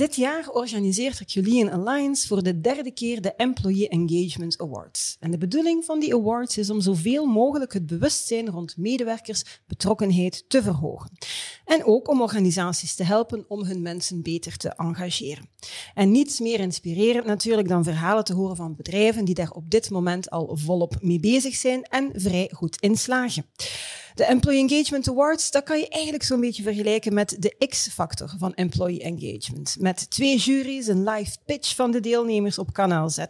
Dit jaar organiseert Herculean Alliance voor de derde keer de Employee Engagement Awards. En de bedoeling van die awards is om zoveel mogelijk het bewustzijn rond medewerkersbetrokkenheid te verhogen. En ook om organisaties te helpen om hun mensen beter te engageren. En niets meer inspirerend natuurlijk dan verhalen te horen van bedrijven die daar op dit moment al volop mee bezig zijn en vrij goed in slagen. De Employee Engagement Awards, dat kan je eigenlijk zo'n beetje vergelijken met de X-factor van Employee Engagement. Met twee juries, een live pitch van de deelnemers op kanaal Z.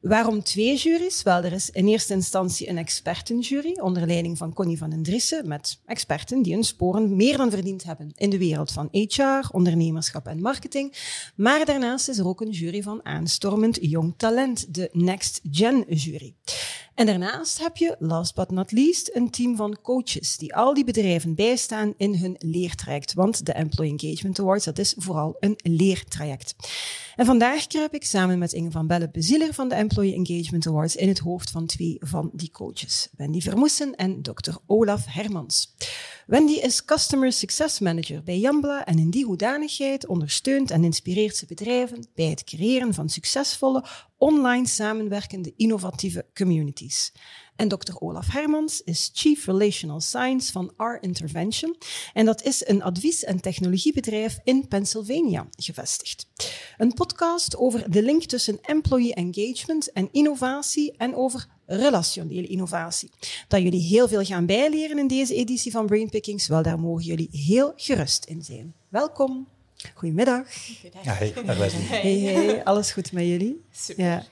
Waarom twee juries? Wel, er is in eerste instantie een expertenjury onder leiding van Connie van den Driessen met experten die hun sporen meer dan verdiend hebben in de wereld van HR, ondernemerschap en marketing. Maar daarnaast is er ook een jury van aanstormend jong talent, de Next Gen jury. En daarnaast heb je, last but not least, een team van coaches die al die bedrijven bijstaan in hun leertraject. Want de Employee Engagement Awards, dat is vooral een leertraject. En vandaag kruip ik samen met Inge van Belle Bezieler van de Employee Engagement Awards in het hoofd van twee van die coaches. Wendy Vermoesen en Dr. Olaf Hermans. Wendy is Customer Success Manager bij Jambla en in die hoedanigheid ondersteunt en inspireert ze bedrijven bij het creëren van succesvolle, online samenwerkende, innovatieve communities. En Dr. Olaf Hermans is Chief Relational Science van R Intervention. En dat is een advies- en technologiebedrijf in Pennsylvania gevestigd. Een podcast over de link tussen employee engagement en innovatie en over relationele innovatie. Dat jullie heel veel gaan bijleren in deze editie van Brainpickings, wel daar mogen jullie heel gerust in zijn. Welkom. Goedemiddag. Ja, hey, Hey, hey, alles goed met jullie? Super. Ja.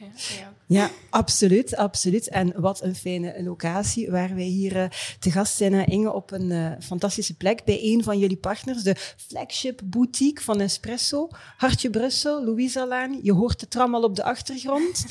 Ja, absoluut, absoluut. En wat een fijne locatie waar wij hier uh, te gast zijn, uh, Inge, op een uh, fantastische plek bij een van jullie partners, de flagship boutique van Espresso, Hartje Brussel, Louisa Laan. Je hoort de tram al op de achtergrond.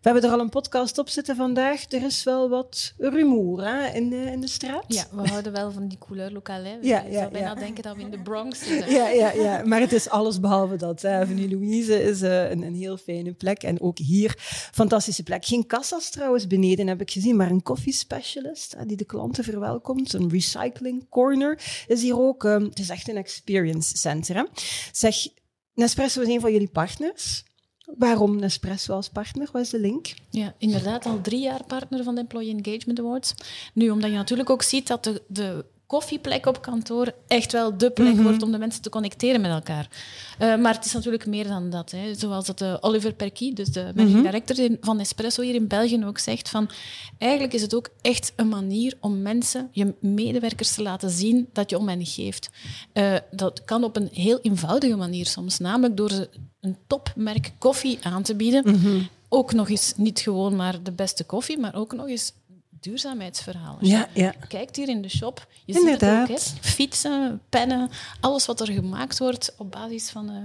We hebben er al een podcast op zitten vandaag. Er is wel wat rumoer hè, in, de, in de straat. Ja, we houden wel van die couleur lokaal. Hè. Ja, ja, zou bijna ja. denken dat we in de Bronx zitten. Ja, ja, ja, maar het is alles behalve dat. Hè. Avenue Louise is uh, een, een heel fijne plek. En ook hier, fantastische plek. Geen kassa's trouwens beneden, heb ik gezien, maar een koffiespecialist die de klanten verwelkomt. Een recycling corner is hier ook. Um, het is echt een experience center. Hè. Zeg, Nespresso is een van jullie partners. Waarom Nespresso als partner? Wat is de link? Ja, inderdaad, al drie jaar partner van de Employee Engagement Awards. Nu, omdat je natuurlijk ook ziet dat de, de koffieplek op kantoor echt wel de plek -hmm. wordt om de mensen te connecteren met elkaar. Uh, maar het is natuurlijk meer dan dat. Hè. Zoals dat uh, Oliver Perky, dus de managing -hmm. director van Espresso hier in België ook zegt, van eigenlijk is het ook echt een manier om mensen, je medewerkers te laten zien dat je om hen geeft. Uh, dat kan op een heel eenvoudige manier soms, namelijk door ze een topmerk koffie aan te bieden. -hmm. Ook nog eens niet gewoon maar de beste koffie, maar ook nog eens duurzaamheidsverhaal. Als ja, ja. kijkt hier in de shop, je Inderdaad. ziet het ook, hè? fietsen, pennen, alles wat er gemaakt wordt op basis van uh,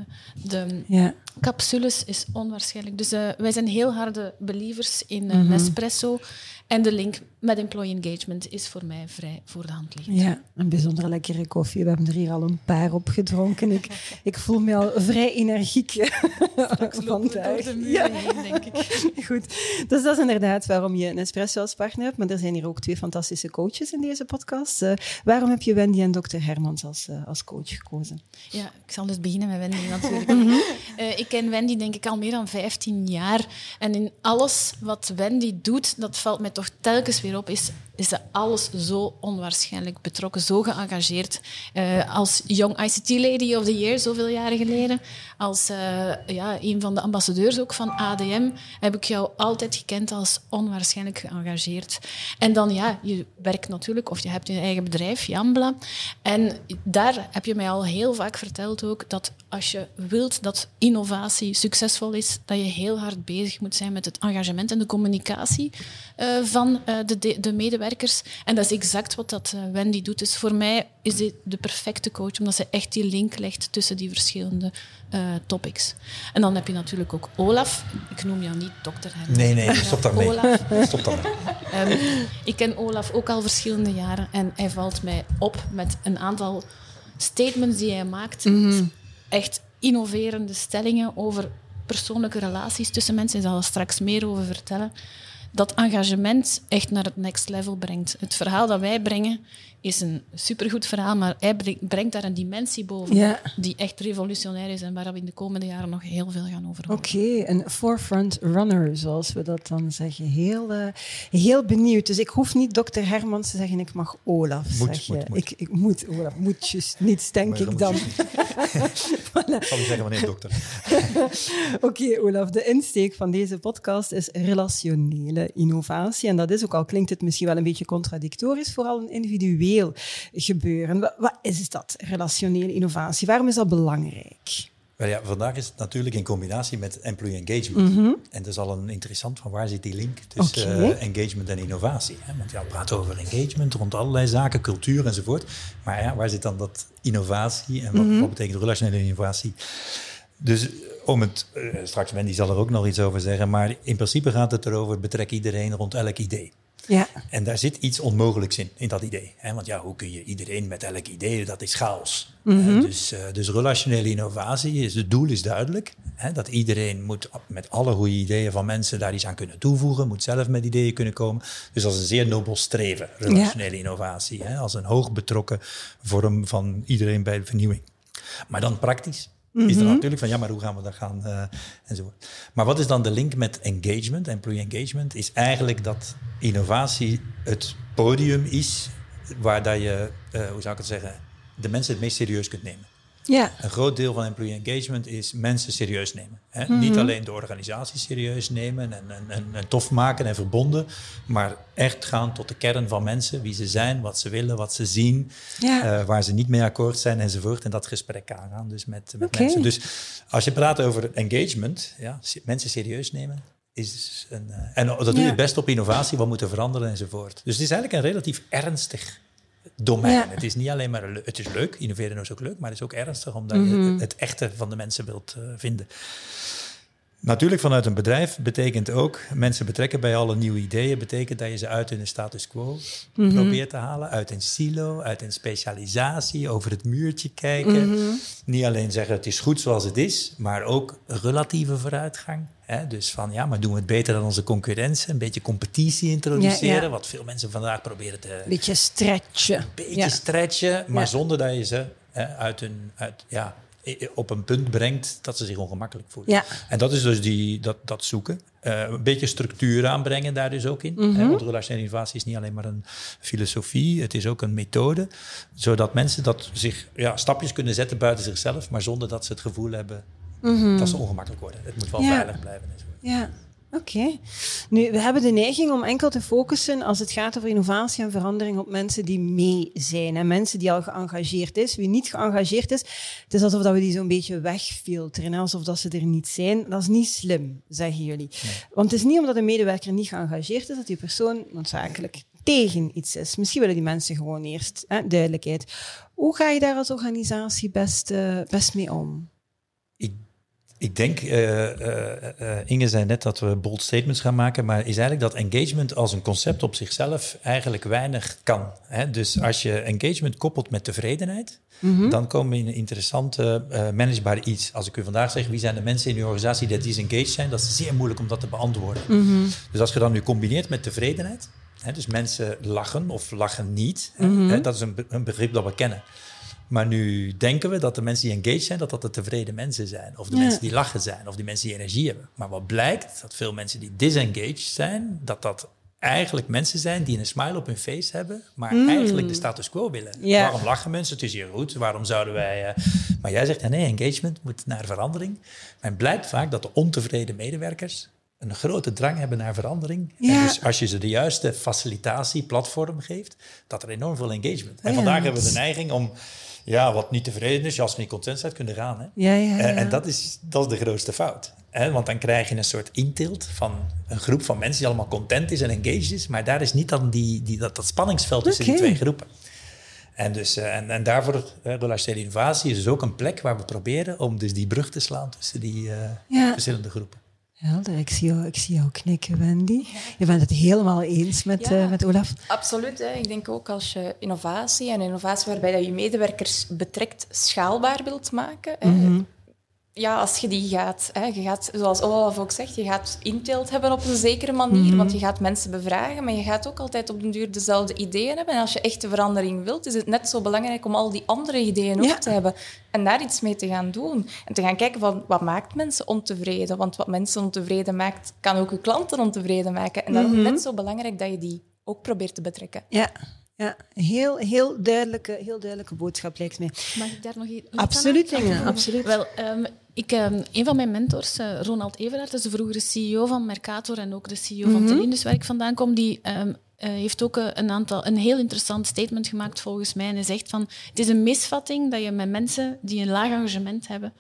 de ja. capsules is onwaarschijnlijk. Dus uh, wij zijn heel harde believers in uh, mm -hmm. Nespresso. En de link met employee engagement is voor mij vrij voor de hand liggend. Ja, een bijzonder lekkere koffie. We hebben er hier al een paar op gedronken. Ik, ik voel me al vrij energiek vandaag. Door de ja. heen, denk ik. Goed, dus dat is inderdaad waarom je Nespresso als partner hebt. Maar er zijn hier ook twee fantastische coaches in deze podcast. Uh, waarom heb je Wendy en dokter Hermans als, uh, als coach gekozen? Ja, ik zal dus beginnen met Wendy natuurlijk. mm -hmm. uh, ik ken Wendy denk ik al meer dan 15 jaar. En in alles wat Wendy doet, dat valt mij toch telkens weer op, is, is ze alles zo onwaarschijnlijk betrokken, zo geëngageerd. Uh, als Young ICT Lady of the Year, zoveel jaren geleden, als uh, ja, een van de ambassadeurs ook van ADM, heb ik jou altijd gekend als onwaarschijnlijk geëngageerd. En dan, ja, je werkt natuurlijk, of je hebt je eigen bedrijf, Jambla. En daar heb je mij al heel vaak verteld ook, dat als je wilt dat innovatie succesvol is, dat je heel hard bezig moet zijn met het engagement en de communicatie uh, van de, de medewerkers medewerkers. En dat is exact wat dat, uh, Wendy doet. Dus voor mij is dit de perfecte coach, omdat ze echt die link legt tussen die verschillende uh, topics. En dan heb je natuurlijk ook Olaf. Ik noem jou niet dokter Herman. Nee, nee, stop daarmee. Olaf. Stop daarmee. um, ik ken Olaf ook al verschillende jaren en hij valt mij op met een aantal statements die hij maakt. Mm -hmm. Echt innoverende stellingen over persoonlijke relaties tussen mensen. Hij zal er straks meer over vertellen. Dat engagement echt naar het next level brengt. Het verhaal dat wij brengen is een supergoed verhaal, maar hij brengt daar een dimensie boven ja. die echt revolutionair is en waar we in de komende jaren nog heel veel gaan over horen. Oké, okay, een forefront runner, zoals we dat dan zeggen. Heel, uh, heel benieuwd. Dus ik hoef niet dokter Hermans te zeggen, ik mag Olaf moet, zeggen. Moet, moet. Ik, ik moet Olaf, moetjes, niets denk ik dan. Ik zeggen wanneer dokter. Oké, okay, Olaf, de insteek van deze podcast is relationele innovatie. En dat is ook al klinkt het misschien wel een beetje contradictorisch, vooral een individueel gebeuren. Wat is dat, relationele innovatie? Waarom is dat belangrijk? Ja, vandaag is het natuurlijk in combinatie met employee engagement. Mm -hmm. En dat is al een interessant van waar zit die link tussen okay. uh, engagement en innovatie. Hè? Want ja, we praten over engagement rond allerlei zaken, cultuur enzovoort. Maar ja, waar zit dan dat innovatie en wat, mm -hmm. wat betekent relationele innovatie? Dus om het, uh, straks Wendy zal er ook nog iets over zeggen, maar in principe gaat het erover betrek iedereen rond elk idee. Ja. En daar zit iets onmogelijks in, in dat idee. Hè? Want ja, hoe kun je iedereen met elk idee, dat is chaos. Mm -hmm. dus, uh, dus relationele innovatie, is, het doel is duidelijk. Hè? Dat iedereen moet met alle goede ideeën van mensen daar iets aan kunnen toevoegen, moet zelf met ideeën kunnen komen. Dus dat is een zeer nobel streven, relationele ja. innovatie. Hè? Als een hoog betrokken vorm van iedereen bij de vernieuwing. Maar dan praktisch. Is er natuurlijk van, ja, maar hoe gaan we dat gaan uh, enzovoort. Maar wat is dan de link met engagement, employee engagement? Is eigenlijk dat innovatie het podium is waar dat je, uh, hoe zou ik het zeggen, de mensen het meest serieus kunt nemen. Ja. Een groot deel van employee engagement is mensen serieus nemen. Hè? Mm-hmm. Niet alleen de organisatie serieus nemen en, en, en, en, tof maken en verbonden, maar echt gaan tot de kern van mensen, wie ze zijn, wat ze willen, wat ze zien, ja. uh, waar ze niet mee akkoord zijn enzovoort. En dat gesprek aangaan dus met, met okay. mensen. Dus als je praat over engagement, ja, mensen serieus nemen, is een, uh, en dat doe je ja. best op innovatie, wat moeten veranderen enzovoort. Dus het is eigenlijk een relatief ernstig domein. Ja. Het is niet alleen maar, het is leuk, innoveren is ook leuk, maar het is ook ernstig omdat mm -hmm. je het echte van de mensen wilt uh, vinden. Natuurlijk vanuit een bedrijf betekent ook mensen betrekken bij alle nieuwe ideeën, betekent dat je ze uit hun status quo mm -hmm. probeert te halen, uit een silo, uit een specialisatie, over het muurtje kijken. Mm -hmm. Niet alleen zeggen het is goed zoals het is, maar ook relatieve vooruitgang. Hè? Dus van ja, maar doen we het beter dan onze concurrentie? Een beetje competitie introduceren, ja, ja. wat veel mensen vandaag proberen te... Een beetje stretchen. Een beetje ja. stretchen, maar zonder dat je ze hè, uit een... Uit, ja, op een punt brengt dat ze zich ongemakkelijk voelen. Ja. En dat is dus die, dat, dat zoeken. Uh, een beetje structuur aanbrengen daar dus ook in. Mm -hmm. want innovatie is niet alleen maar een filosofie, het is ook een methode. Zodat mensen dat zich ja, stapjes kunnen zetten buiten zichzelf, maar zonder dat ze het gevoel hebben mm -hmm. dat ze ongemakkelijk worden. Het moet wel ja. veilig blijven. Ja. Oké. Okay. Nu, we hebben de neiging om enkel te focussen als het gaat over innovatie en verandering op mensen die mee zijn. En mensen die al geëngageerd is. Wie niet geëngageerd is, het is alsof dat we die zo'n beetje wegfilteren. Alsof dat ze er niet zijn. Dat is niet slim, zeggen jullie. Nee. Want het is niet omdat een medewerker niet geëngageerd is, dat die persoon noodzakelijk tegen iets is. Misschien willen die mensen gewoon eerst hè, duidelijkheid. Hoe ga je daar als organisatie best, uh, best mee om? Ik denk, uh, uh, uh, Inge zei net dat we bold statements gaan maken, maar is eigenlijk dat engagement als een concept op zichzelf eigenlijk weinig kan. Hè? Dus als je engagement koppelt met tevredenheid, mm-hmm. dan kom je in een interessante managebaar iets. Als ik u vandaag zeg, wie zijn de mensen in uw organisatie die disengaged zijn, dat is zeer moeilijk om dat te beantwoorden. Mm-hmm. Dus als je dan nu combineert met tevredenheid, hè, dus mensen lachen of lachen niet, hè, dat is een, een begrip dat we kennen. Maar nu denken we dat de mensen die engaged zijn, dat dat de tevreden mensen zijn. Of de ja. mensen die lachen zijn, of die mensen die energie hebben. Maar wat blijkt, dat veel mensen die disengaged zijn, dat dat eigenlijk mensen zijn die een smile op hun face hebben, maar mm. eigenlijk de status quo willen. Ja. Waarom lachen mensen? Het is hier goed. Waarom zouden wij... Uh... Maar jij zegt, nee, engagement moet naar verandering. Maar het blijkt vaak dat de ontevreden medewerkers een grote drang hebben naar verandering. Ja. En dus als je ze de juiste facilitatie, platform geeft, dat er enorm veel engagement. En Ja, vandaag hebben we de neiging om, ja, wat niet tevreden is, als je niet content bent, kunnen gaan. Hè? Ja, ja, ja. En, en dat, is, dat is de grootste fout. Hè, want dan krijg je een soort intilt van een groep van mensen die allemaal content is en engaged is. Maar daar is niet dan die, die, dat, dat spanningsveld tussen die twee groepen. En, dus, uh, en, en daarvoor, relationele innovatie is dus ook een plek waar we proberen om dus die brug te slaan tussen die uh, ja. verschillende groepen. Helder, ik zie jou, ik zie jou knikken, Wendy. Je bent het helemaal eens met, ja, met Olaf? Absoluut. Hè. Ik denk ook als je innovatie en innovatie waarbij je medewerkers betrekt schaalbaar wilt maken. Mm -hmm ja, als je die gaat, hè, je gaat, zoals Olaf ook zegt, je gaat inteelt hebben op een zekere manier, mhm. want je gaat mensen bevragen, maar je gaat ook altijd op den duur dezelfde ideeën hebben. En als je echte verandering wilt, is het net zo belangrijk om al die andere ideeën ook te hebben en daar iets mee te gaan doen. En te gaan kijken van wat maakt mensen ontevreden, want wat mensen ontevreden maakt, kan ook je klanten ontevreden maken. En daarom is het mhm. net zo belangrijk dat je die ook probeert te betrekken. Ja, ja, heel, heel, duidelijke, heel duidelijke boodschap lijkt mij. Mag ik daar nog iets absoluut, aan? Absoluut, absoluut. Wel, um, ik, um, een van mijn mentors, uh, Ronald Everaert, is de vroegere CEO van Mercator en ook de CEO van mm Telindus, waar ik vandaan kom, die um, uh, heeft ook een, aantal, een heel interessant statement gemaakt volgens mij. En hij zegt van, het is een misvatting dat je met mensen die een laag engagement hebben,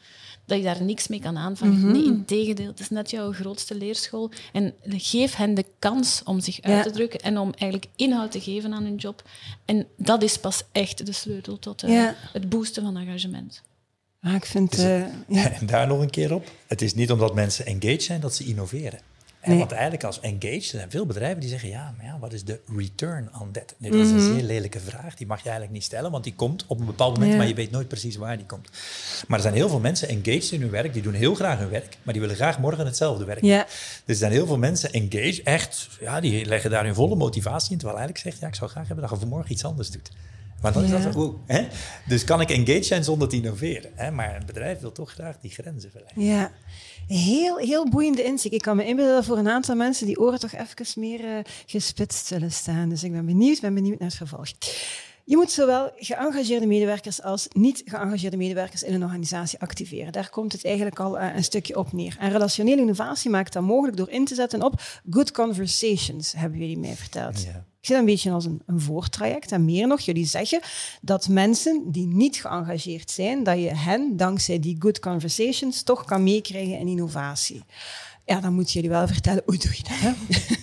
dat je daar niks mee kan aanvangen. Mm Nee, integendeel, het is net jouw grootste leerschool. En geef hen de kans om zich uit te drukken en om eigenlijk inhoud te geven aan hun job. En dat is pas echt de sleutel tot uh, het boosten van engagement. Ah, ik vind... Uh, ja. En daar nog een keer op. Het is niet omdat mensen engaged zijn dat ze innoveren. En want eigenlijk als engaged, er zijn veel bedrijven die zeggen, ja, maar ja, wat is de return on that? Nee, dat is een mhm. zeer lelijke vraag, die mag je eigenlijk niet stellen, want die komt op een bepaald moment, maar je weet nooit precies waar die komt. Maar er zijn heel veel mensen engaged in hun werk, die doen heel graag hun werk, maar die willen graag morgen hetzelfde werk. Ja. Dus er zijn heel veel mensen engaged, echt, ja, die leggen daar hun volle motivatie in, terwijl eigenlijk zegt, ja, ik zou graag hebben dat je vanmorgen iets anders doet. Maar dan is dat. Hè? Dus kan ik engaged zijn zonder te innoveren? Hè? Maar een bedrijf wil toch graag die grenzen verleggen. Ja, heel, heel boeiende inzicht. Ik kan me inbeelden voor een aantal mensen die oren toch even meer uh, gespitst zullen staan. Dus ik ben benieuwd, ben benieuwd naar het vervolg. Je moet zowel geëngageerde medewerkers als niet geëngageerde medewerkers in een organisatie activeren. Daar komt het eigenlijk al uh, een stukje op neer. En relationele innovatie maakt dat mogelijk door in te zetten op good conversations, hebben jullie mij verteld. Ja. Ik zie dat een beetje als een, een voortraject. En meer nog, jullie zeggen dat mensen die niet geëngageerd zijn, dat je hen dankzij die good conversations toch kan meekrijgen in innovatie. Ja, dan moet jullie wel vertellen, hoe doe je dat? Hè?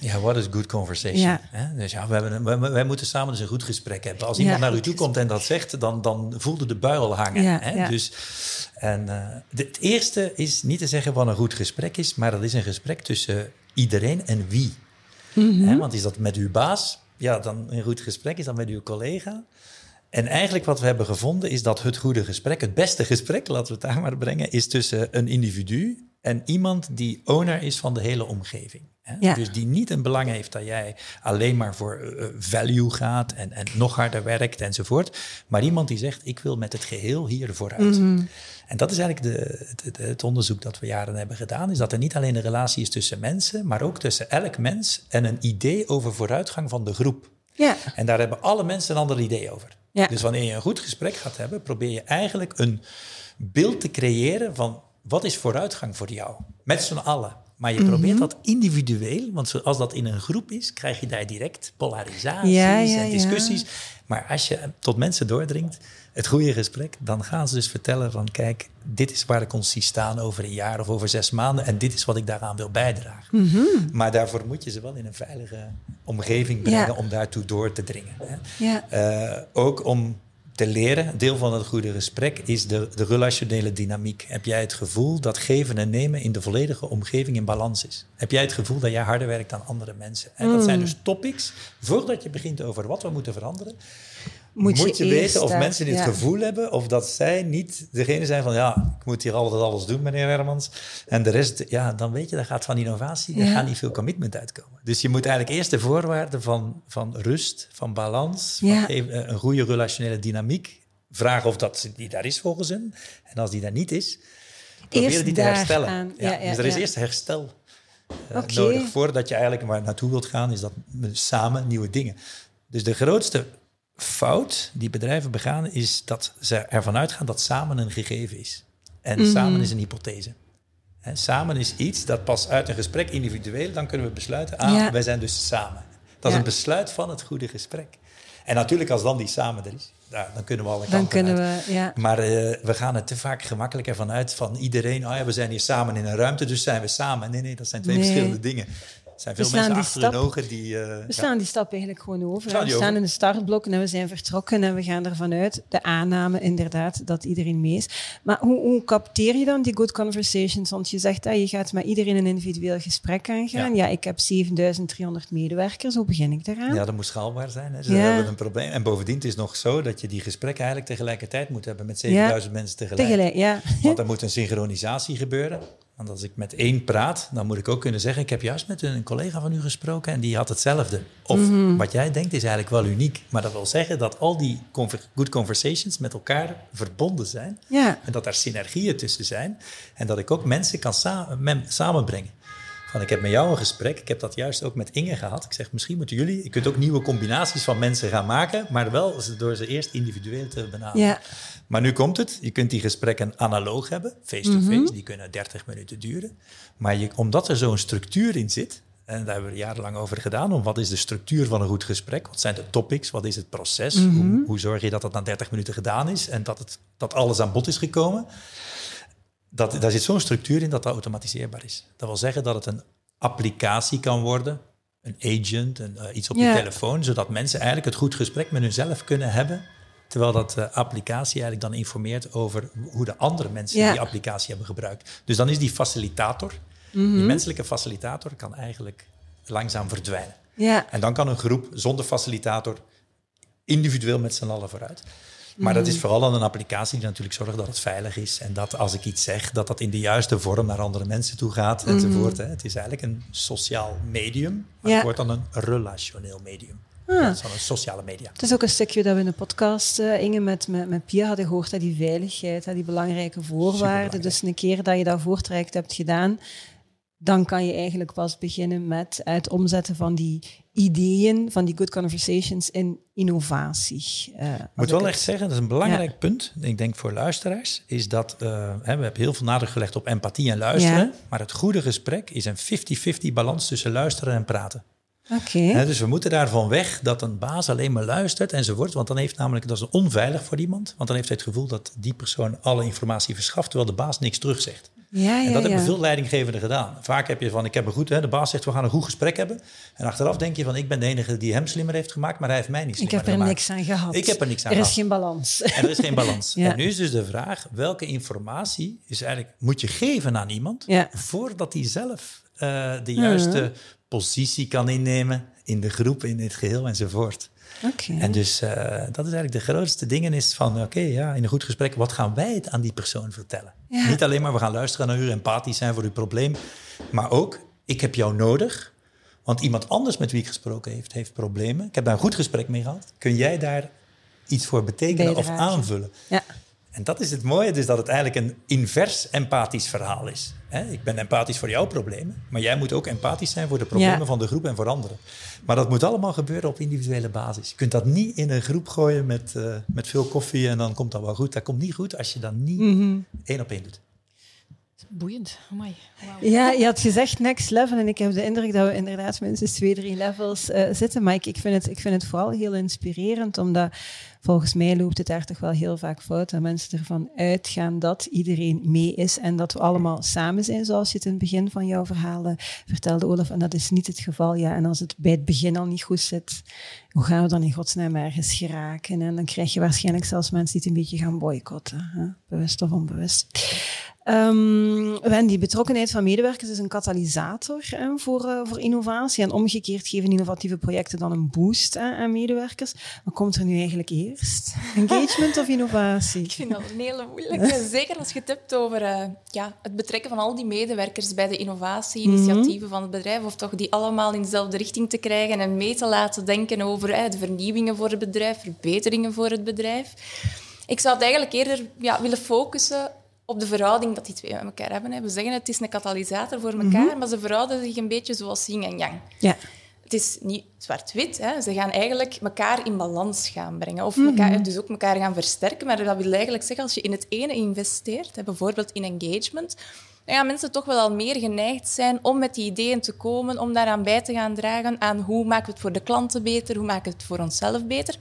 Ja, wat is good conversation? Ja. Dus ja, we hebben een, wij, moeten samen eens een goed gesprek hebben. Als iemand naar u toe komt en dat zegt, dan, dan voelde de buil hangen. Ja, hè? Dus, en uh, het eerste is niet te zeggen wat een goed gesprek is, maar dat is een gesprek tussen iedereen en wie. Mm Want is dat met uw baas? Ja, dan een goed gesprek is dan met uw collega. En eigenlijk wat we hebben gevonden is dat het goede gesprek, het beste gesprek, laten we het daar maar brengen, is tussen een individu en iemand die owner is van de hele omgeving. Hè? Dus die niet een belang heeft dat jij alleen maar voor uh, value gaat en, en nog harder werkt enzovoort. Maar iemand die zegt, ik wil met het geheel hier vooruit. Mm En dat is eigenlijk de, het, het, onderzoek dat we jaren hebben gedaan. Is dat er niet alleen een relatie is tussen mensen, maar ook tussen elk mens en een idee over vooruitgang van de groep. Ja. En daar hebben alle mensen een ander idee over. Ja. Dus wanneer je een goed gesprek gaat hebben, probeer je eigenlijk een beeld te creëren van wat is vooruitgang voor jou? Met z'n allen. Maar je probeert mhm. dat individueel, want als dat in een groep is, krijg je daar direct polarisaties en discussies. Maar als je tot mensen doordringt, het goede gesprek, dan gaan ze dus vertellen van kijk, dit is waar ik ons zie staan over een jaar of over zes maanden en dit is wat ik daaraan wil bijdragen. Mhm. Maar daarvoor moet je ze wel in een veilige omgeving brengen om daartoe door te dringen. Hè. Ja. Uh, ook om te leren. Deel van het goede gesprek is de, de relationele dynamiek. Heb jij het gevoel dat geven en nemen in de volledige omgeving in balans is? Heb jij het gevoel dat jij harder werkt dan andere mensen? En dat zijn mm. dus topics, voordat je begint over wat we moeten veranderen, moet, je, weten of mensen dit gevoel hebben of dat zij niet degene zijn van ja, ik moet hier altijd alles doen, meneer Hermans. En de rest, ja, dan weet je, dat gaat van innovatie, daar gaat niet veel commitment uitkomen. Dus je moet eigenlijk eerst de voorwaarden van, van rust, van balans, van een goede relationele dynamiek vragen of dat die daar is volgens hen. En als die daar niet is, proberen die te herstellen. Ja, dus er is eerst herstel uh, nodig. Voordat je eigenlijk waar naartoe wilt gaan, is dat samen nieuwe dingen. Dus de grootste fout die bedrijven begaan, is dat ze ervan uitgaan dat samen een gegeven is. En mhm. samen is een hypothese. samen is iets dat pas uit een gesprek individueel, dan kunnen we besluiten, ah, wij zijn dus samen. Dat is een besluit van het goede gesprek. En natuurlijk, als dan die samen er is, dan kunnen we alle kanten Dan kunnen we, ja. Maar uh, we gaan er te vaak gemakkelijker vanuit van iedereen, oh ja, we zijn hier samen in een ruimte, dus zijn we samen. Nee, nee, dat zijn twee verschillende dingen zijn veel mensen achter stap, hun ogen die... Uh, we slaan die stap eigenlijk gewoon over. We staan in de startblokken en we zijn vertrokken en we gaan ervan uit, de aanname inderdaad, dat iedereen mee is. Maar hoe, hoe capteer je dan die good conversations? Want je zegt, dat je gaat met iedereen een individueel gesprek aangaan. Ja, ik heb 7300 medewerkers, hoe begin ik daaraan? Ja, dat moet schaalbaar zijn. Hè. Ze hebben een probleem. En bovendien het is nog zo dat je die gesprekken eigenlijk tegelijkertijd moet hebben met 7000 mensen tegelijk. Tegelijk, ja. Want er moet een synchronisatie gebeuren. Want als ik met één praat, dan moet ik ook kunnen zeggen: Ik heb juist met een collega van u gesproken en die had hetzelfde. Of mhm. wat jij denkt is eigenlijk wel uniek. Maar dat wil zeggen dat al die good conversations met elkaar verbonden zijn. Ja. En dat er synergieën tussen zijn. En dat ik ook mensen kan samenbrengen. Van, ik heb met jou een gesprek. Ik heb dat juist ook met Inge gehad. Ik zeg, misschien moeten jullie... Je kunt ook nieuwe combinaties van mensen gaan maken, maar wel door ze eerst individueel te benaderen. Ja. Maar nu komt het. Je kunt die gesprekken analoog hebben, face-to-face. Mhm. Die kunnen 30 minuten duren. Maar je, omdat er zo'n structuur in zit... En daar hebben we jarenlang over gedaan. Om wat is de structuur van een goed gesprek? Wat zijn de topics? Wat is het proces? hoe, mhm. hoe, zorg je dat het na 30 minuten gedaan is en dat, het, dat alles aan bod is gekomen? Dat, daar zit zo'n structuur in dat dat automatiseerbaar is. Dat wil zeggen dat het een applicatie kan worden, een agent, een, uh, iets op je telefoon, zodat mensen eigenlijk het goed gesprek met hunzelf kunnen hebben Terwijl dat de applicatie eigenlijk dan informeert over hoe de andere mensen die applicatie hebben gebruikt. Dus dan is die facilitator, die mhm. menselijke facilitator, kan eigenlijk langzaam verdwijnen. Ja. En dan kan een groep zonder facilitator individueel met z'n allen vooruit. Maar dat is mhm. vooral aan een applicatie die natuurlijk zorgt dat het veilig is. En dat als ik iets zeg, dat dat in de juiste vorm naar andere mensen toe gaat, mm enzovoort. Het is eigenlijk een sociaal medium, maar het wordt dan een relationeel medium. Ah. Dat is een sociale media. Het is ook een stukje dat we in de podcast, uh, Inge, met, met, met Pia hadden gehoord, dat die veiligheid, dat die belangrijke voorwaarden. Dus een keer dat je dat voortraject hebt gedaan, dan kan je eigenlijk pas beginnen met het omzetten van die ideeën, van die good conversations in innovatie. Uh, ik moet wel echt zeggen, dat is een belangrijk punt, ik denk voor luisteraars, is dat uh, hè, we hebben heel veel nadruk gelegd op empathie en luisteren, maar het goede gesprek is een 50-50 balans tussen luisteren en praten. Okay. dus we moeten daarvan weg dat een baas alleen maar luistert enzovoort. Want dan heeft namelijk, dat is onveilig voor iemand. Want dan heeft hij het gevoel dat die persoon alle informatie verschaft, terwijl de baas niks terugzegt. Ja, ja, en dat ja. hebben veel leidinggevenden gedaan. Vaak heb je van, ik heb een goed, hè, de baas zegt, we gaan een goed gesprek hebben. En achteraf denk je van, ik ben de enige die hem slimmer heeft gemaakt, maar hij heeft mij niet slimmer gemaakt. Ik heb er niks aan gehad. Ik heb er niks aan gehad. Er is geen balans. En er is geen balans. En nu is dus de vraag, welke informatie is eigenlijk, moet je geven aan iemand, voordat hij zelf uh, de juiste positie kan innemen in de groep, in het geheel enzovoort. Okay. En dus uh, dat is eigenlijk de grootste dingen is van, oké, ja, in een goed gesprek, wat gaan wij het aan die persoon vertellen? Niet alleen maar, we gaan luisteren naar u, empathisch zijn voor uw probleem, maar ook, ik heb jou nodig, want iemand anders met wie ik gesproken heeft, heeft problemen. Ik heb daar een goed gesprek mee gehad. Kun jij daar iets voor betekenen of aanvullen? Ja. En dat is het mooie, dus dat het eigenlijk een invers empathisch verhaal is. Ik ben empathisch voor jouw problemen, maar jij moet ook empathisch zijn voor de problemen van de groep en voor anderen. Maar dat moet allemaal gebeuren op individuele basis. Je kunt dat niet in een groep gooien met, uh, met veel koffie en dan komt dat wel goed. Dat komt niet goed als je dat niet mhm. één op één doet. Boeiend. Amai. Ja, je had gezegd next level en ik heb de indruk dat we inderdaad minstens twee, drie levels uh, zitten. Maar ik, ik, vind het, ik vind het vooral heel inspirerend, omdat volgens mij loopt het daar toch wel heel vaak fout. Dat mensen ervan uitgaan dat iedereen mee is en dat we allemaal samen zijn, zoals je het in het begin van jouw verhaal eh, vertelde, Olaf. En dat is niet het geval. Ja, en als het bij het begin al niet goed zit, hoe gaan we dan in godsnaam ergens geraken? En dan krijg je waarschijnlijk zelfs mensen die het een beetje gaan boycotten, hè? bewust of onbewust. Um, Wendy, betrokkenheid van medewerkers is een katalysator voor, uh, voor innovatie. En omgekeerd geven innovatieve projecten dan een boost aan medewerkers. Wat komt er nu eigenlijk eerst? Engagement of innovatie? Ik vind dat een hele moeilijke. Zeker als je het hebt over uh, ja, het betrekken van al die medewerkers bij de innovatie-initiatieven mm van het bedrijf. Of toch die allemaal in dezelfde richting te krijgen en mee te laten denken over uh, de vernieuwingen voor het bedrijf, verbeteringen voor het bedrijf. Ik zou het eigenlijk eerder ja, willen focussen op de verhouding dat die twee met elkaar hebben. We zeggen het is een katalysator voor elkaar, mhm. maar ze verhouden zich een beetje zoals yin en yang. Ja. Het is niet zwart-wit. Ze gaan eigenlijk elkaar in balans gaan brengen. Of elkaar, mhm. dus ook elkaar gaan versterken. Maar dat wil eigenlijk zeggen, als je in het ene investeert, bijvoorbeeld in engagement, dan gaan mensen toch wel al meer geneigd zijn om met die ideeën te komen, om daaraan bij te gaan dragen aan hoe maken we het voor de klanten beter, hoe maken we het voor onszelf beter.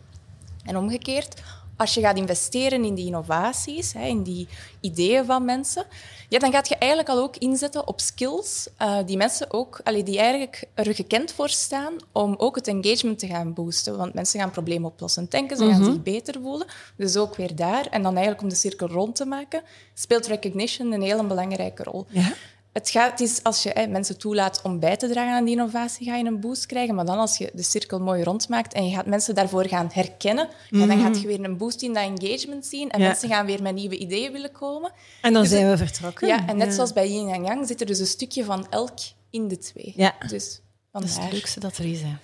En omgekeerd, als je gaat investeren in die innovaties, hè, in die ideeën van mensen, ja, dan gaat je eigenlijk al ook inzetten op skills uh, die mensen ook, allee, die eigenlijk er gekend voor staan om ook het engagement te gaan boosten. Want mensen gaan problemen oplossen denken, ze gaan mhm. zich beter voelen. Dus ook weer daar. En dan eigenlijk om de cirkel rond te maken, speelt recognition een hele belangrijke rol. Ja? Het, gaat, het is als je mensen toelaat om bij te dragen aan die innovatie, ga je een boost krijgen. Maar dan als je de cirkel mooi rondmaakt en je gaat mensen daarvoor gaan herkennen, dan mhm. gaat je weer een boost in dat engagement zien en mensen gaan weer met nieuwe ideeën willen komen. En dan dus zijn we vertrokken. Ja, en net zoals bij yin en yang zit er dus een stukje van elk in de twee. Ja. Dus dat is het leukste dat er is. Hè.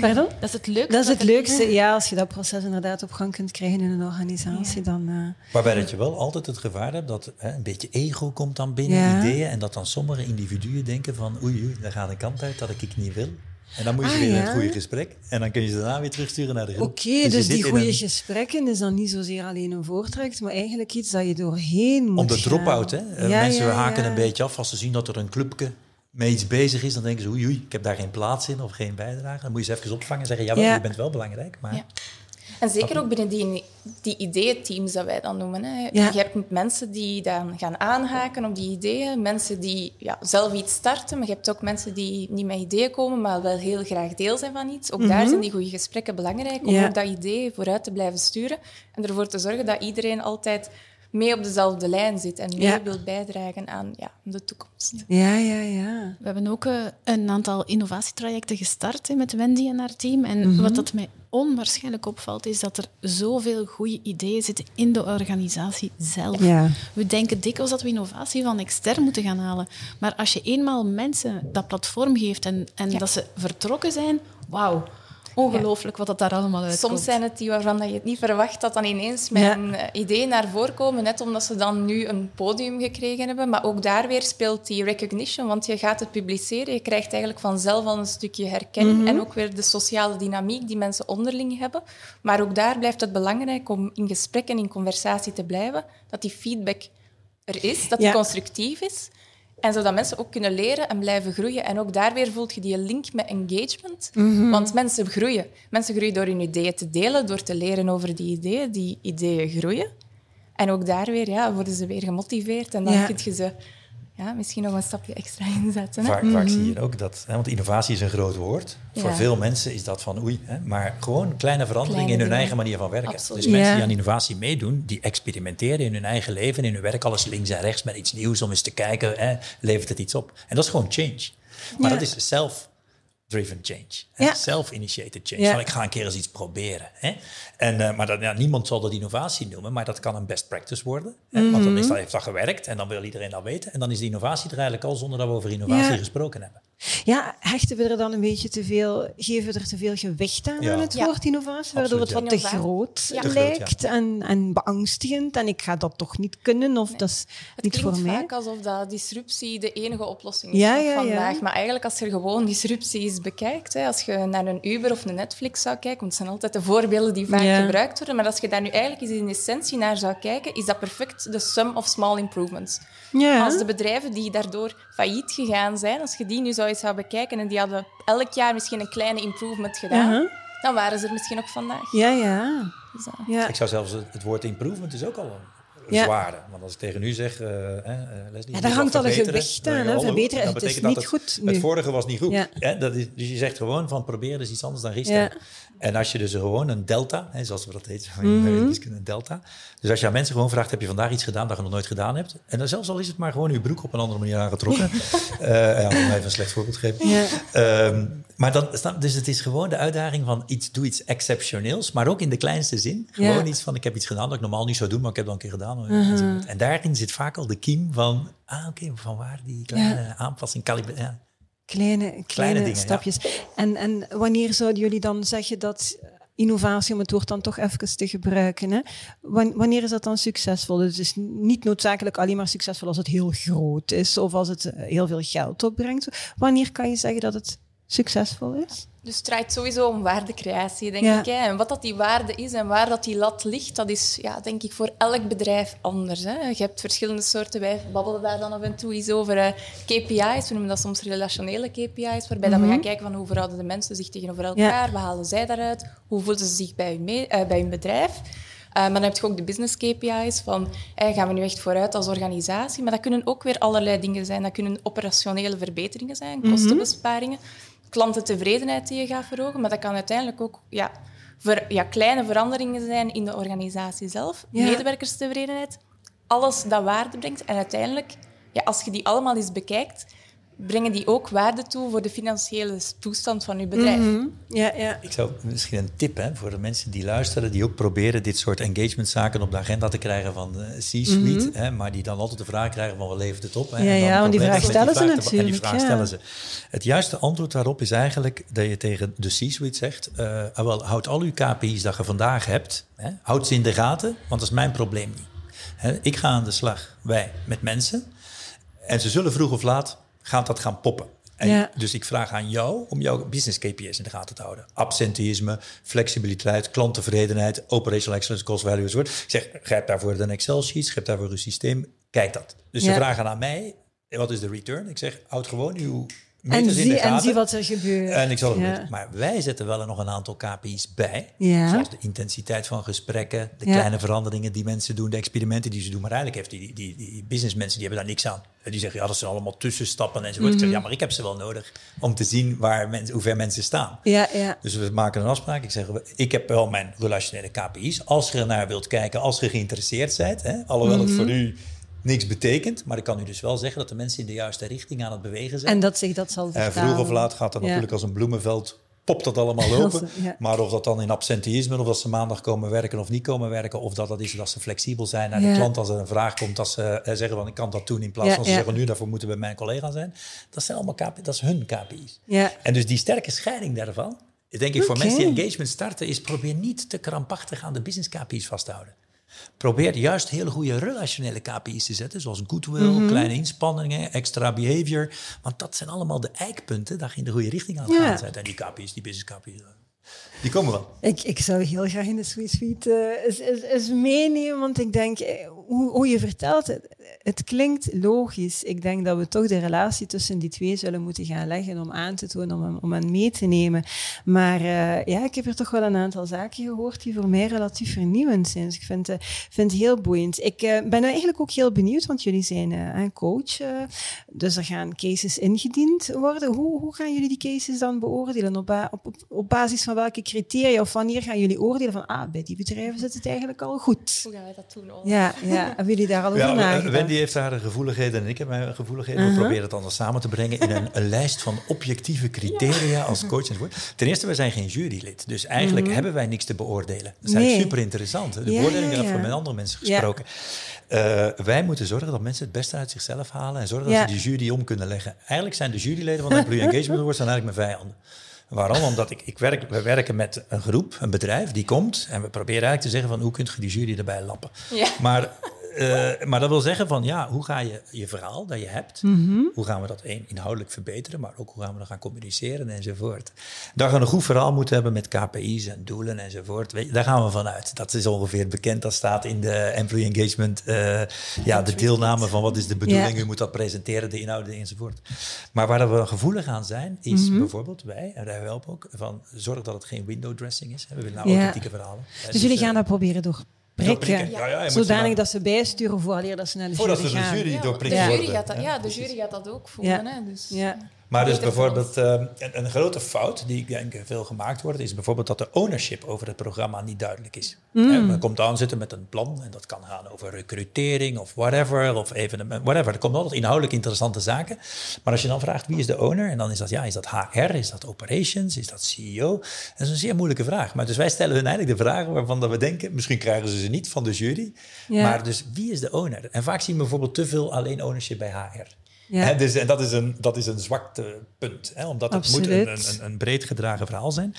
Pardon? Dat is het leukste. Dat is het leukste, ja. Als je dat proces inderdaad op gang kunt krijgen in een organisatie, dan... Uh... Waarbij dat je wel altijd het gevaar hebt dat hè, een beetje ego komt dan binnen, ideeën, en dat dan sommige individuen denken van oei, oei, daar gaat een kant uit dat ik niet wil. En dan moet je ah, weer in het goede gesprek. En dan kun je ze daarna weer terugsturen naar de groep. Oké, dus, dus die goede gesprekken is dan niet zozeer alleen een voortrekt, maar eigenlijk iets dat je doorheen moet Om de drop-out, hè. Ja, Mensen haken een beetje af als ze zien dat er een clubje mee iets bezig is, dan denken ze, oei, oei, ik heb daar geen plaats in of geen bijdrage. Dan moet je ze even opvangen en zeggen, ja, ja. je bent wel belangrijk. Maar... Ja. En zeker ook binnen die, die ideeënteams dat wij dan noemen. Hè. Je hebt mensen die dan gaan aanhaken op die ideeën, mensen die ja, zelf iets starten, maar je hebt ook mensen die niet met ideeën komen, maar wel heel graag deel zijn van iets. Ook daar mhm. zijn die goede gesprekken belangrijk om ook dat idee vooruit te blijven sturen en ervoor te zorgen dat iedereen altijd mee op dezelfde lijn zit en mee wil bijdragen aan ja, de toekomst. Ja, ja, ja. We hebben ook uh, een aantal innovatietrajecten gestart met Wendy en haar team. En mhm. wat dat mij onwaarschijnlijk opvalt, is dat er zoveel goede ideeën zitten in de organisatie zelf. Ja. We denken dikwijls dat we innovatie van extern moeten gaan halen. Maar als je eenmaal mensen dat platform geeft en, en dat ze vertrokken zijn, wauw Ongelooflijk wat dat daar allemaal uitkomt. Soms zijn het die waarvan je het niet verwacht dat dan ineens een eh, idee naar voren komen, net omdat ze dan nu een podium gekregen hebben. Maar ook daar weer speelt die recognition, want je gaat het publiceren, je krijgt eigenlijk vanzelf al een stukje herkenning mhm. en ook weer de sociale dynamiek die mensen onderling hebben. Maar ook daar blijft het belangrijk om in gesprek en in conversatie te blijven, dat die feedback er is, dat die constructief is. En zodat mensen ook kunnen leren en blijven groeien. En ook daar weer voelt je die link met engagement. Mhm. Want mensen groeien. Mensen groeien door hun ideeën te delen, door te leren over die ideeën. Die ideeën groeien. En ook daar weer ja, worden ze weer gemotiveerd. En dan ja. kun je ze ja, misschien nog een stapje extra inzetten. Vaak, vaak zie je ook dat, hè, want innovatie is een groot woord. Voor veel mensen is dat van oei, hè, maar gewoon kleine veranderingen in hun eigen manier van werken. Dus mensen die aan innovatie meedoen, die experimenteren in hun eigen leven, in hun werk, alles links en rechts met iets nieuws om eens te kijken, hè, levert het iets op. En dat is gewoon change. Maar dat is zelf driven change. Self-initiated change. Ja. ik ga een keer eens iets proberen. Hè? En, uh, maar dat, ja, niemand zal dat innovatie noemen, maar dat kan een best practice worden. Hè? Want dan is mhm. dat, heeft dat gewerkt en dan wil iedereen dat weten. En dan is de innovatie er eigenlijk al zonder dat we over innovatie gesproken hebben. Ja, hechten we er dan een beetje te veel, geven we er te veel gewicht aan aan het woord innovatie, waardoor het wat te groot lijkt en, en beangstigend en ik ga dat toch niet kunnen of dat is het niet voor mij. Het vaak alsof dat disruptie de enige oplossing is van vandaag, maar eigenlijk als je gewoon disrupties bekijkt, hè, als je naar een Uber of een Netflix zou kijken, want het zijn altijd de voorbeelden die vaak gebruikt worden, maar als je daar nu eigenlijk eens in essentie naar zou kijken, is dat perfect de sum of small improvements. Als de bedrijven die daardoor failliet gegaan zijn, als je die nu zou eens zou bekijken en die hadden elk jaar misschien een kleine improvement gedaan, uh-huh. dan waren ze er misschien ook vandaag. Ja, ja. Dus, uh, ja. Ik zou zelfs het woord improvement is ook al ja. zwaarder. Want als ik tegen u zeg, uh, Leslie, ja, daar hangt al een gewicht aan. Hè? Verbeteren, het is niet het, goed Het vorige was niet goed. Ja. dat is, dus je zegt gewoon van proberen is iets anders dan restart. En als je dus gewoon een delta, hè, zoals we dat heet, mm -hmm. een delta. Dus als je aan mensen gewoon vraagt, heb je vandaag iets gedaan dat je nog nooit gedaan hebt? En dan zelfs al is het maar gewoon je broek op een andere manier aangetrokken. uh, ja, om even een slecht voorbeeld te geven. Um, maar dan, dus het is gewoon de uitdaging van iets, doe iets exceptioneels, maar ook in de kleinste zin. Gewoon iets van, ik heb iets gedaan dat ik normaal niet zou doen, maar ik heb dat een keer gedaan. Uh-huh. En daarin zit vaak al de kiem van, ah oké, van waar die kleine aanpassing, ja. Kleine, kleine, stapjes. En, en wanneer zouden jullie dan zeggen dat innovatie, om het woord dan toch even te gebruiken, hè? wanneer is dat dan succesvol? Dus het is niet noodzakelijk alleen maar succesvol als het heel groot is of als het heel veel geld opbrengt. Wanneer kan je zeggen dat het succesvol is? Dus het draait sowieso om waardecreatie, denk ik. Hè. En wat dat die waarde is en waar dat die lat ligt, dat is, ja, denk ik, voor elk bedrijf anders. Hè. Je hebt verschillende soorten, wij babbelen daar dan af en toe eens over uh, KPI's. We noemen dat soms relationele KPI's, waarbij dat we mhm. gaan kijken van hoe verhouden de mensen zich tegenover elkaar, wat halen zij daaruit, hoe voelen ze zich bij hun, mee, uh, bij hun bedrijf. maar dan heb je ook de business KPI's van gaan we nu echt vooruit als organisatie. Maar dat kunnen ook weer allerlei dingen zijn. Dat kunnen operationele verbeteringen zijn, mhm. kostenbesparingen, klantentevredenheid die je gaat verhogen. Maar dat kan uiteindelijk ook ja, voor, ja, kleine veranderingen zijn in de organisatie zelf, medewerkerstevredenheid. Alles dat waarde brengt. En uiteindelijk, ja, als je die allemaal eens bekijkt, brengen die ook waarde toe voor de financiële toestand van uw bedrijf. Mhm. ja, ja. Ik zou misschien een tip hè, voor de mensen die luisteren, die ook proberen dit soort engagementzaken op de agenda te krijgen van de C-suite, mhm. maar die dan altijd de vraag krijgen van wat levert het op? Hè, ja, ja want die vraag stellen ze natuurlijk. En die vraag stellen ze. Het juiste antwoord daarop is eigenlijk dat je tegen de C-suite zegt, uh, wel, houd al uw KPI's dat je vandaag hebt, hè, houd ze in de gaten, want dat is mijn probleem niet. Hè, ik ga aan de slag, wij, met mensen. En ze zullen vroeg of laat gaat dat gaan poppen. En Dus ik vraag aan jou om jouw business KPI's in de gaten te houden. Absenteïsme, flexibiliteit, klanttevredenheid, operational excellence, cost value enzovoort. Ik zeg, grijp daarvoor een Excel-sheet, schrijf daarvoor een systeem, kijk dat. Dus ze vragen aan mij, wat is de return? Ik zeg, houd gewoon uw en zie, en zie wat er gebeurt. En ik zal het ja. Maar wij zetten wel nog een aantal KPI's bij. Ja. Zoals de intensiteit van gesprekken, de kleine veranderingen die mensen doen, de experimenten die ze doen. Maar eigenlijk heeft die, die, die businessmensen, die hebben daar niks aan. Die zeggen, ja, dat zijn allemaal tussenstappen enzovoort. Mm Ik zeg, ja, maar ik heb ze wel nodig om te zien waar mensen, hoe ver mensen staan. Ja, ja. Dus we maken een afspraak. Ik zeg, ik heb wel mijn relationele KPI's. Als je naar wilt kijken, als je geïnteresseerd bent, hè, alhoewel het mhm. voor u niks betekent. Maar ik kan u dus wel zeggen dat de mensen in de juiste richting aan het bewegen zijn. En dat zich dat zal vertalen. En vroeg of laat gaat dat natuurlijk als een bloemenveld popt dat allemaal lopen. Maar of dat dan in absenteïsme, of dat ze maandag komen werken of niet komen werken, of dat dat is dat ze flexibel zijn naar de klant als er een vraag komt, dat ze eh, zeggen van ik kan dat doen in plaats van ze zeggen nu daarvoor moeten we mijn collega zijn. Dat zijn allemaal KPI's, dat is hun KPI's. En dus die sterke scheiding daarvan, denk ik voor mensen die engagement starten, is probeer niet te krampachtig aan de business KPI's vast te houden. Probeer juist hele goede relationele KPI's te zetten, zoals goodwill, mm kleine inspanningen, extra behavior. Want dat zijn allemaal de eikpunten dat je in de goede richting aan het gaan bent. En die KPI's, die business KPI's. Die komen wel. Ik, ik zou heel graag in de Swiss Suite uh, eens, meenemen, want ik denk, eh, hoe, hoe je vertelt, het, het, klinkt logisch. Ik denk dat we toch de relatie tussen die twee zullen moeten gaan leggen om aan te tonen, om, om hen mee te nemen. Maar uh, ja, ik heb er toch wel een aantal zaken gehoord die voor mij relatief vernieuwend zijn. Dus ik vind, uh, vind het heel boeiend. Ik ben eigenlijk ook heel benieuwd, want jullie zijn een coach, dus er gaan cases ingediend worden. Hoe, hoe gaan jullie die cases dan beoordelen? Op, op, op basis van welke criteria of wanneer gaan jullie oordelen van ah, bij die bedrijven zit het eigenlijk al goed? Hoe gaan wij dat doen? Ja, ja, hebben jullie daar al over ja, nagedacht? Heeft haar gevoeligheden en ik heb mijn gevoeligheden. We uh-huh. proberen het anders samen te brengen in een, een lijst van objectieve criteria als coach enzovoort. Ten eerste, we zijn geen jurylid, dus eigenlijk uh-huh. hebben wij niks te beoordelen. Dat is eigenlijk super interessant. De ja, ja. met andere mensen gesproken. Uh, wij moeten zorgen dat mensen het beste uit zichzelf halen en zorgen dat ze die jury om kunnen leggen. Eigenlijk zijn de juryleden van de Employee Engagement Awards eigenlijk mijn vijanden. Waarom? Omdat ik, ik werk, we werken met een groep, een bedrijf, die komt en we proberen eigenlijk te zeggen van hoe kunt je die jury erbij lappen. Ja. Maar uh, maar dat wil zeggen van ja, hoe ga je je verhaal dat je hebt, mhm. hoe gaan we dat één inhoudelijk verbeteren, maar ook hoe gaan we dat gaan communiceren enzovoort. Dat we een goed verhaal moeten hebben met KPI's en doelen enzovoort. Weet je, daar gaan we vanuit. Dat is ongeveer bekend. Dat staat in de employee engagement, uh, ja, de deelname van wat is de bedoeling, u moet dat presenteren, de inhouden enzovoort. Maar waar we gevoelig aan zijn, is mhm. bijvoorbeeld wij, en wij helpen ook, van zorg dat het geen window dressing is. We willen nou authentieke verhalen. Dus, dus jullie gaan dat proberen door prikken. Ja, ja, zodanig dat ze bijsturen voor dat ze naar de jury gaan. Voordat ze de jury doorprikken ja. worden. Ja, de jury gaat dat ook voelen. Hè, dus, ja. Maar dus bijvoorbeeld, uh, een, grote fout die ik denk veel gemaakt wordt, is bijvoorbeeld dat de ownership over het programma niet duidelijk is. Mm. men komt aanzitten met een plan en dat kan gaan over recrutering of whatever, of even whatever. Er komen altijd inhoudelijk interessante zaken. Maar als je dan vraagt wie is de owner, en dan is dat, ja, is dat HR, is dat operations, is dat CEO? Dat is een zeer moeilijke vraag. Maar dus wij stellen hun eigenlijk de vragen waarvan dat we denken, misschien krijgen ze ze niet van de jury, maar dus wie is de owner? En vaak zien we bijvoorbeeld te veel alleen ownership bij HR. Ja. dus, en dat is een, dat is een zwaktepunt, hè, omdat het moet een, een, een, breed gedragen verhaal zijn.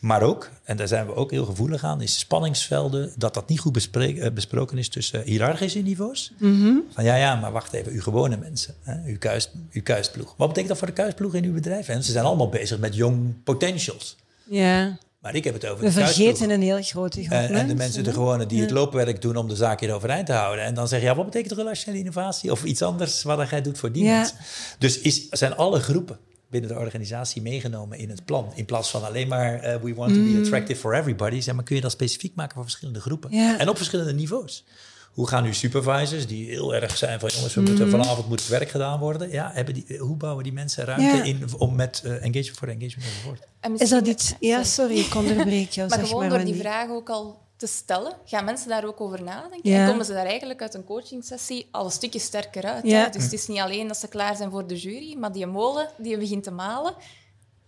Maar ook, en daar zijn we ook heel gevoelig aan, is spanningsvelden, dat dat niet goed eh, besproken is tussen hiërarchische niveaus. Mhm. Van ja, ja, maar wacht even, uw gewone mensen, hè, uw, kuist, uw kuistploeg. Wat betekent dat voor de kuistploeg in uw bedrijf? En ze zijn allemaal bezig met young potentials. Ja. Maar ik heb het over We vergeten een heel grote groep En, en de mensen de gewone die het loopwerk doen om de zaak hier overeind te houden. En dan zeg je, ja, wat betekent relationele innovatie? Of iets anders wat jij doet voor die mensen. Dus is, zijn alle groepen binnen de organisatie meegenomen in het plan. In plaats van alleen maar uh, we want to be mm. attractive for everybody. Zeg maar, kun je dat specifiek maken voor verschillende groepen. En op verschillende niveaus. Hoe gaan nu supervisors, die heel erg zijn van jongens, we moeten, mm. vanavond moet het werk gedaan worden. Ja, hebben die, hoe bouwen die mensen ruimte in om met uh, engagement voor engagement enzovoort? Is dat iets? Ja, sorry, ik onderbreek jou. maar zeg gewoon maar, door die vraag ook al te stellen, gaan mensen daar ook over nadenken. En komen ze daar eigenlijk uit een coachingsessie al een stukje sterker uit. Ja. Dus het is niet alleen dat ze klaar zijn voor de jury, maar die molen die begint te malen.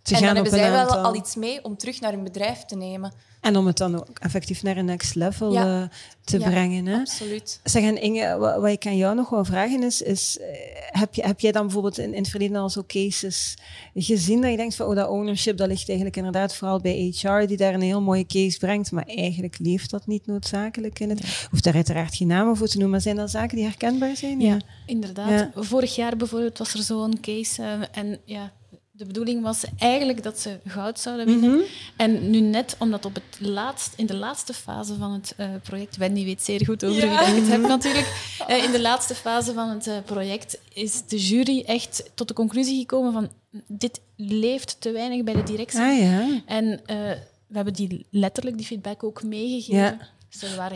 Ze en dan hebben zij wel al iets mee om terug naar hun bedrijf te nemen. En om het dan ook effectief naar een next level eh, te brengen. Hè? Absoluut. Zeg, en Inge, wat, wat, ik aan jou nog wil vragen is, is eh, heb, je, heb jij dan bijvoorbeeld in, in het verleden al zo cases gezien dat je denkt van, oh, dat ownership, dat ligt eigenlijk inderdaad vooral bij HR, die daar een heel mooie case brengt, maar eigenlijk leeft dat niet noodzakelijk in het. Hoeft daar uiteraard geen namen voor te noemen, maar zijn dat zaken die herkenbaar zijn? Ja, inderdaad. Vorig jaar bijvoorbeeld was er zo'n case uh, en ja, de bedoeling was eigenlijk dat ze goud zouden winnen. Mhm. En nu net, omdat op het laatst, in de laatste fase van het uh, project, Wendy weet zeer goed over wie ik het heb natuurlijk, uh, in de laatste fase van het uh, project is de jury echt tot de conclusie gekomen van dit leeft te weinig bij de directie. Ah, ja. En we hebben die letterlijk die feedback ook meegegeven. Ja.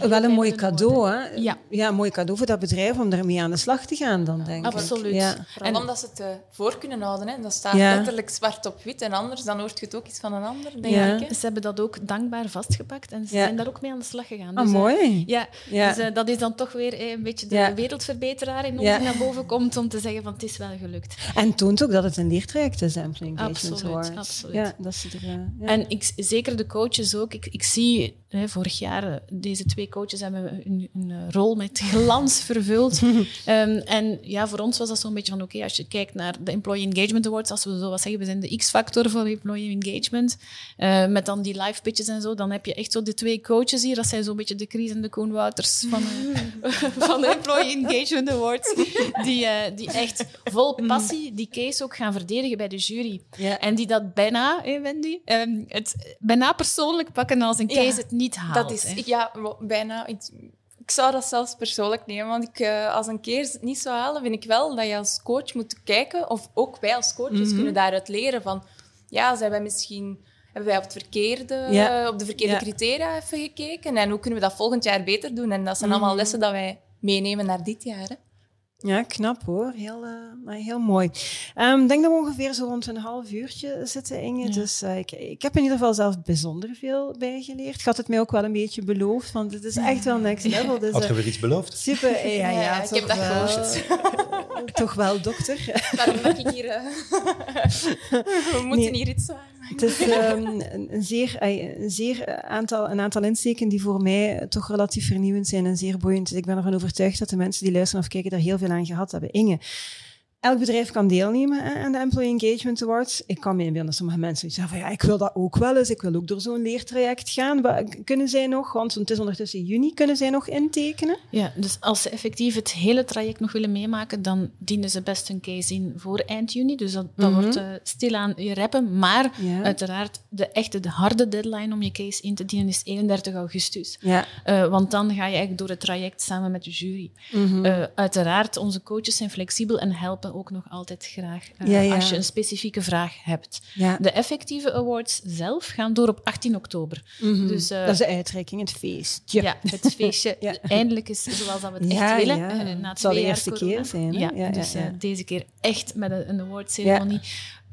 Wel een mooi cadeau, hè? Ja. ja, een mooi cadeau voor dat bedrijf om ermee aan de slag te gaan, dan denk Absoluut. ik. Absoluut. Ja. En omdat ze het uh, voor kunnen houden. Hè. Dat staat letterlijk zwart op wit. En anders, dan hoort je het ook iets van een ander, denk ja. ik. Ze hebben dat ook dankbaar vastgepakt en ze zijn daar ook mee aan de slag gegaan. Ah, dus, uh, mooi. ja, Dus uh, dat is dan toch weer een beetje de wereldverbeteraar in ons die naar boven komt om te zeggen van het is wel gelukt. En toont ook dat het een leertraject is, Employee Engagement Absoluut, absoluut. Ja, dat ze er, En ik, zeker de coaches ook. Ik, ik zie hè, vorig jaar deze twee coaches hebben een, een rol met glans vervuld. um, en ja, voor ons was dat zo'n beetje van, oké, als je kijkt naar de Employee Engagement Awards, als we zo wat zeggen, we zijn de X-factor voor Employee Engagement, uh, met dan die live pitches en zo, dan heb je echt zo de twee coaches hier, dat zijn zo'n beetje de Chris en de Koen Wouters van, uh, van de Employee Engagement Awards, die, uh, die echt vol passie die case ook gaan verdedigen bij de jury. Yeah. En die dat bijna, hè, Wendy, um, het bijna persoonlijk pakken als een case ja, het niet haalt. Dat is, ja, bijna ik, zou dat zelfs persoonlijk nemen. Want ik, uh, als een keer het niet zou halen, vind ik wel dat je als coach moet kijken, of ook wij als coaches mm kunnen daaruit leren van, ja, zijn wij misschien hebben wij op, het verkeerde, ja. op de verkeerde ja. criteria even gekeken en hoe kunnen we dat volgend jaar beter doen? En dat zijn allemaal mhm. lessen dat wij meenemen naar dit jaar. Hè. Ja, knap hoor. Heel, uh, heel mooi. Ehm, ik denk dat we ongeveer zo rond een half uurtje zitten, Inge. Dus uh, ik, ik heb in ieder geval zelf bijzonder veel bijgeleerd. Ik had het mij ook wel een beetje beloofd, want het is echt wel next level. Dus, had je weer iets beloofd? Super. Ja, ja, ja ik heb dat gehoord. toch wel, dokter. Daarom dat ik hier... Uh, we moeten hier iets aan. Het is um, een, zeer, een, zeer aantal, een aantal insteken die voor mij toch relatief vernieuwend zijn en zeer boeiend. Dus ik ben ervan overtuigd dat de mensen die luisteren of kijken er heel veel aan gehad hebben. Inge, elk bedrijf kan deelnemen aan de Employee Engagement Awards. Ik kan me inbeelden dat sommige mensen zeggen van ja, ik wil dat ook wel eens. Ik wil ook door zo'n leertraject gaan. Kunnen zij nog, want het is ondertussen juni, kunnen zij nog intekenen? Ja, dus als ze effectief het hele traject nog willen meemaken, dan dienen ze best een case in voor eind juni. Dus dat, dat mm wordt uh, stilaan je reppen. Maar uiteraard, de echte, de harde deadline om je case in te dienen is 31 augustus. Ja. Uh, want dan ga je eigenlijk door het traject samen met de jury. Mm uh, uiteraard, onze coaches zijn flexibel en helpen ook nog altijd graag uh, als je een specifieke vraag hebt. De effectieve awards zelf gaan door op 18 oktober. Mm dus, uh, dat is de uitreiking, het feest. Ja, het feestje. Eindelijk is zoals dat we het echt willen. Na het zal de eerste keer zijn. Ja, dus deze keer echt met een, een awardceremonie.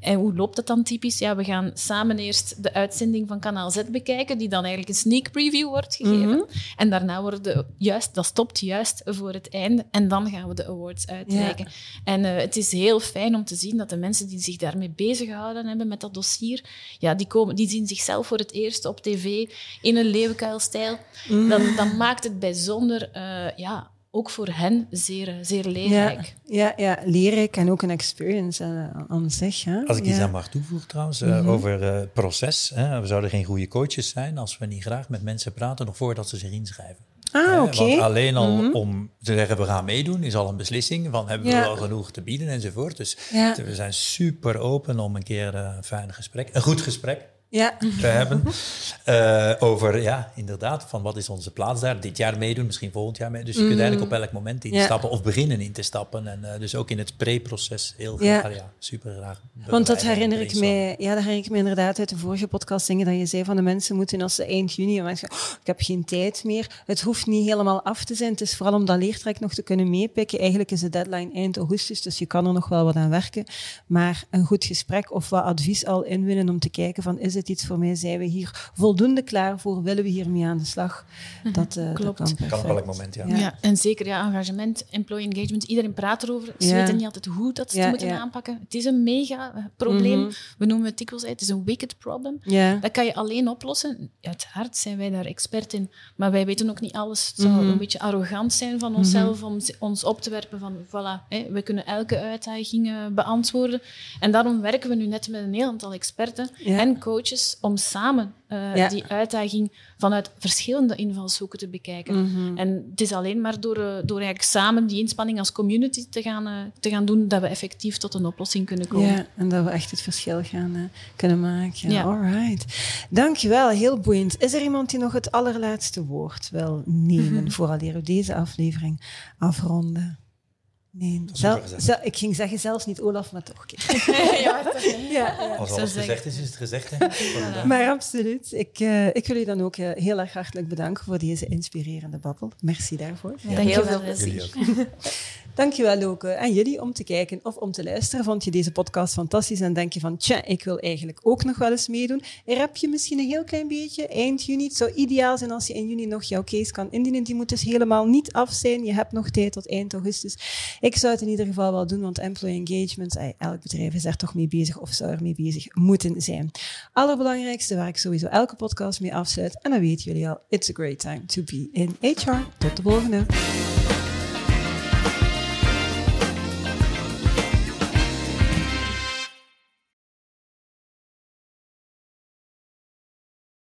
En hoe loopt dat dan typisch? Ja, we gaan samen eerst de uitzending van Kanaal Z bekijken, die dan eigenlijk een sneak preview wordt gegeven. Mhm. En daarna worden juist, dat stopt juist voor het einde. En dan gaan we de awards uitreiken. En uh, het is heel fijn om te zien dat de mensen die zich daarmee bezig gehouden hebben met dat dossier, ja, die, komen, die zien zichzelf voor het eerst op tv in een leeuwenkuilstijl. Mm. Dan, dan maakt het bijzonder uh, ja, ook voor hen zeer, zeer leerrijk. Ja, ja, ja leerrijk en ook een experience uh, aan zich. Hè? Als ik iets aan mag toevoegen trouwens, uh, mm -hmm. over uh, proces. Hè? We zouden geen goede coaches zijn als we niet graag met mensen praten nog voordat ze zich inschrijven. Ah, oké. Want alleen al mm -hmm. om te zeggen we gaan meedoen is al een beslissing van hebben we wel genoeg te bieden enzovoort. Dus we zijn super open om een keer een fijn gesprek, een goed gesprek ja. te hebben. Uh, over, ja, inderdaad, van wat is onze plaats daar? Dit jaar meedoen, misschien volgend jaar meedoen. Dus je kunt mhm. eigenlijk op elk moment instappen ja. of beginnen in te stappen. En uh, dus ook in het pre-proces heel graag, ja. super graag. Want dat herinner ik mij, ja, dat herinner ik me inderdaad uit de vorige podcast dingen dat je zei van de mensen moeten als ze eind juni, en oh, ik heb geen tijd meer. Het hoeft niet helemaal af te zijn. Het is vooral om dat leertrek nog te kunnen meepikken. Eigenlijk is de deadline eind augustus, dus je kan er nog wel wat aan werken. Maar een goed gesprek of wat advies al inwinnen om te kijken van is het iets voor mij? Zijn we hier voldoende klaar voor? Willen we hiermee aan de slag? Mhm. Dat, uh, Klopt. Dat kan, kan op elk moment, ja. ja. En zeker ja, engagement, employee engagement. Iedereen praat erover. Ze weten niet altijd hoe dat ze het moeten aanpakken. Het is een mega eh, probleem. Mhm. We noemen het dikwijls, het is een wicked problem. Dat kan je alleen oplossen. Uiteraard zijn wij daar expert in, maar wij weten ook niet alles. Het zou mhm. een beetje arrogant zijn van onszelf om ons op te werpen van voilà, hè, we kunnen elke uitdaging uh, beantwoorden. En daarom werken we nu net met een heel aantal experten en coaches om samen uh, die uitdaging vanuit verschillende invalshoeken te bekijken. Mhm. En het is alleen maar door, uh, door eigenlijk samen die inspanning als community te gaan, uh, te gaan doen dat we effectief tot een oplossing kunnen komen. Ja, en dat we echt het verschil gaan kunnen maken. Ja. All right. Dankjewel, heel boeiend. Is er iemand die nog het allerlaatste woord wil nemen vooraleer we deze aflevering afronden? Nee, ik ging zeggen zelfs niet Olaf, maar toch. ja, ja, Als alles gezegd is, is het gezegd. Hè? Maar absoluut. Ik, uh, ik wil u dan ook uh, heel erg hartelijk bedanken voor deze inspirerende babbel. Merci daarvoor. Ja, Dank je wel. Dankjewel Loke en jullie om te kijken of om te luisteren. Vond je deze podcast fantastisch en denk je van, tja, ik wil eigenlijk ook nog wel eens meedoen. Er heb je misschien een heel klein beetje eind juni. Het zou ideaal zijn als je in juni nog jouw case kan indienen. Die moet dus helemaal niet af zijn. Je hebt nog tijd tot eind augustus. Ik zou het in ieder geval wel doen, want employee engagement, elk bedrijf is er toch mee bezig of zou er mee bezig moeten zijn. Allerbelangrijkste waar ik sowieso elke podcast mee afsluit, en dan weten jullie al, it's a great time to be in HR. Tot de volgende.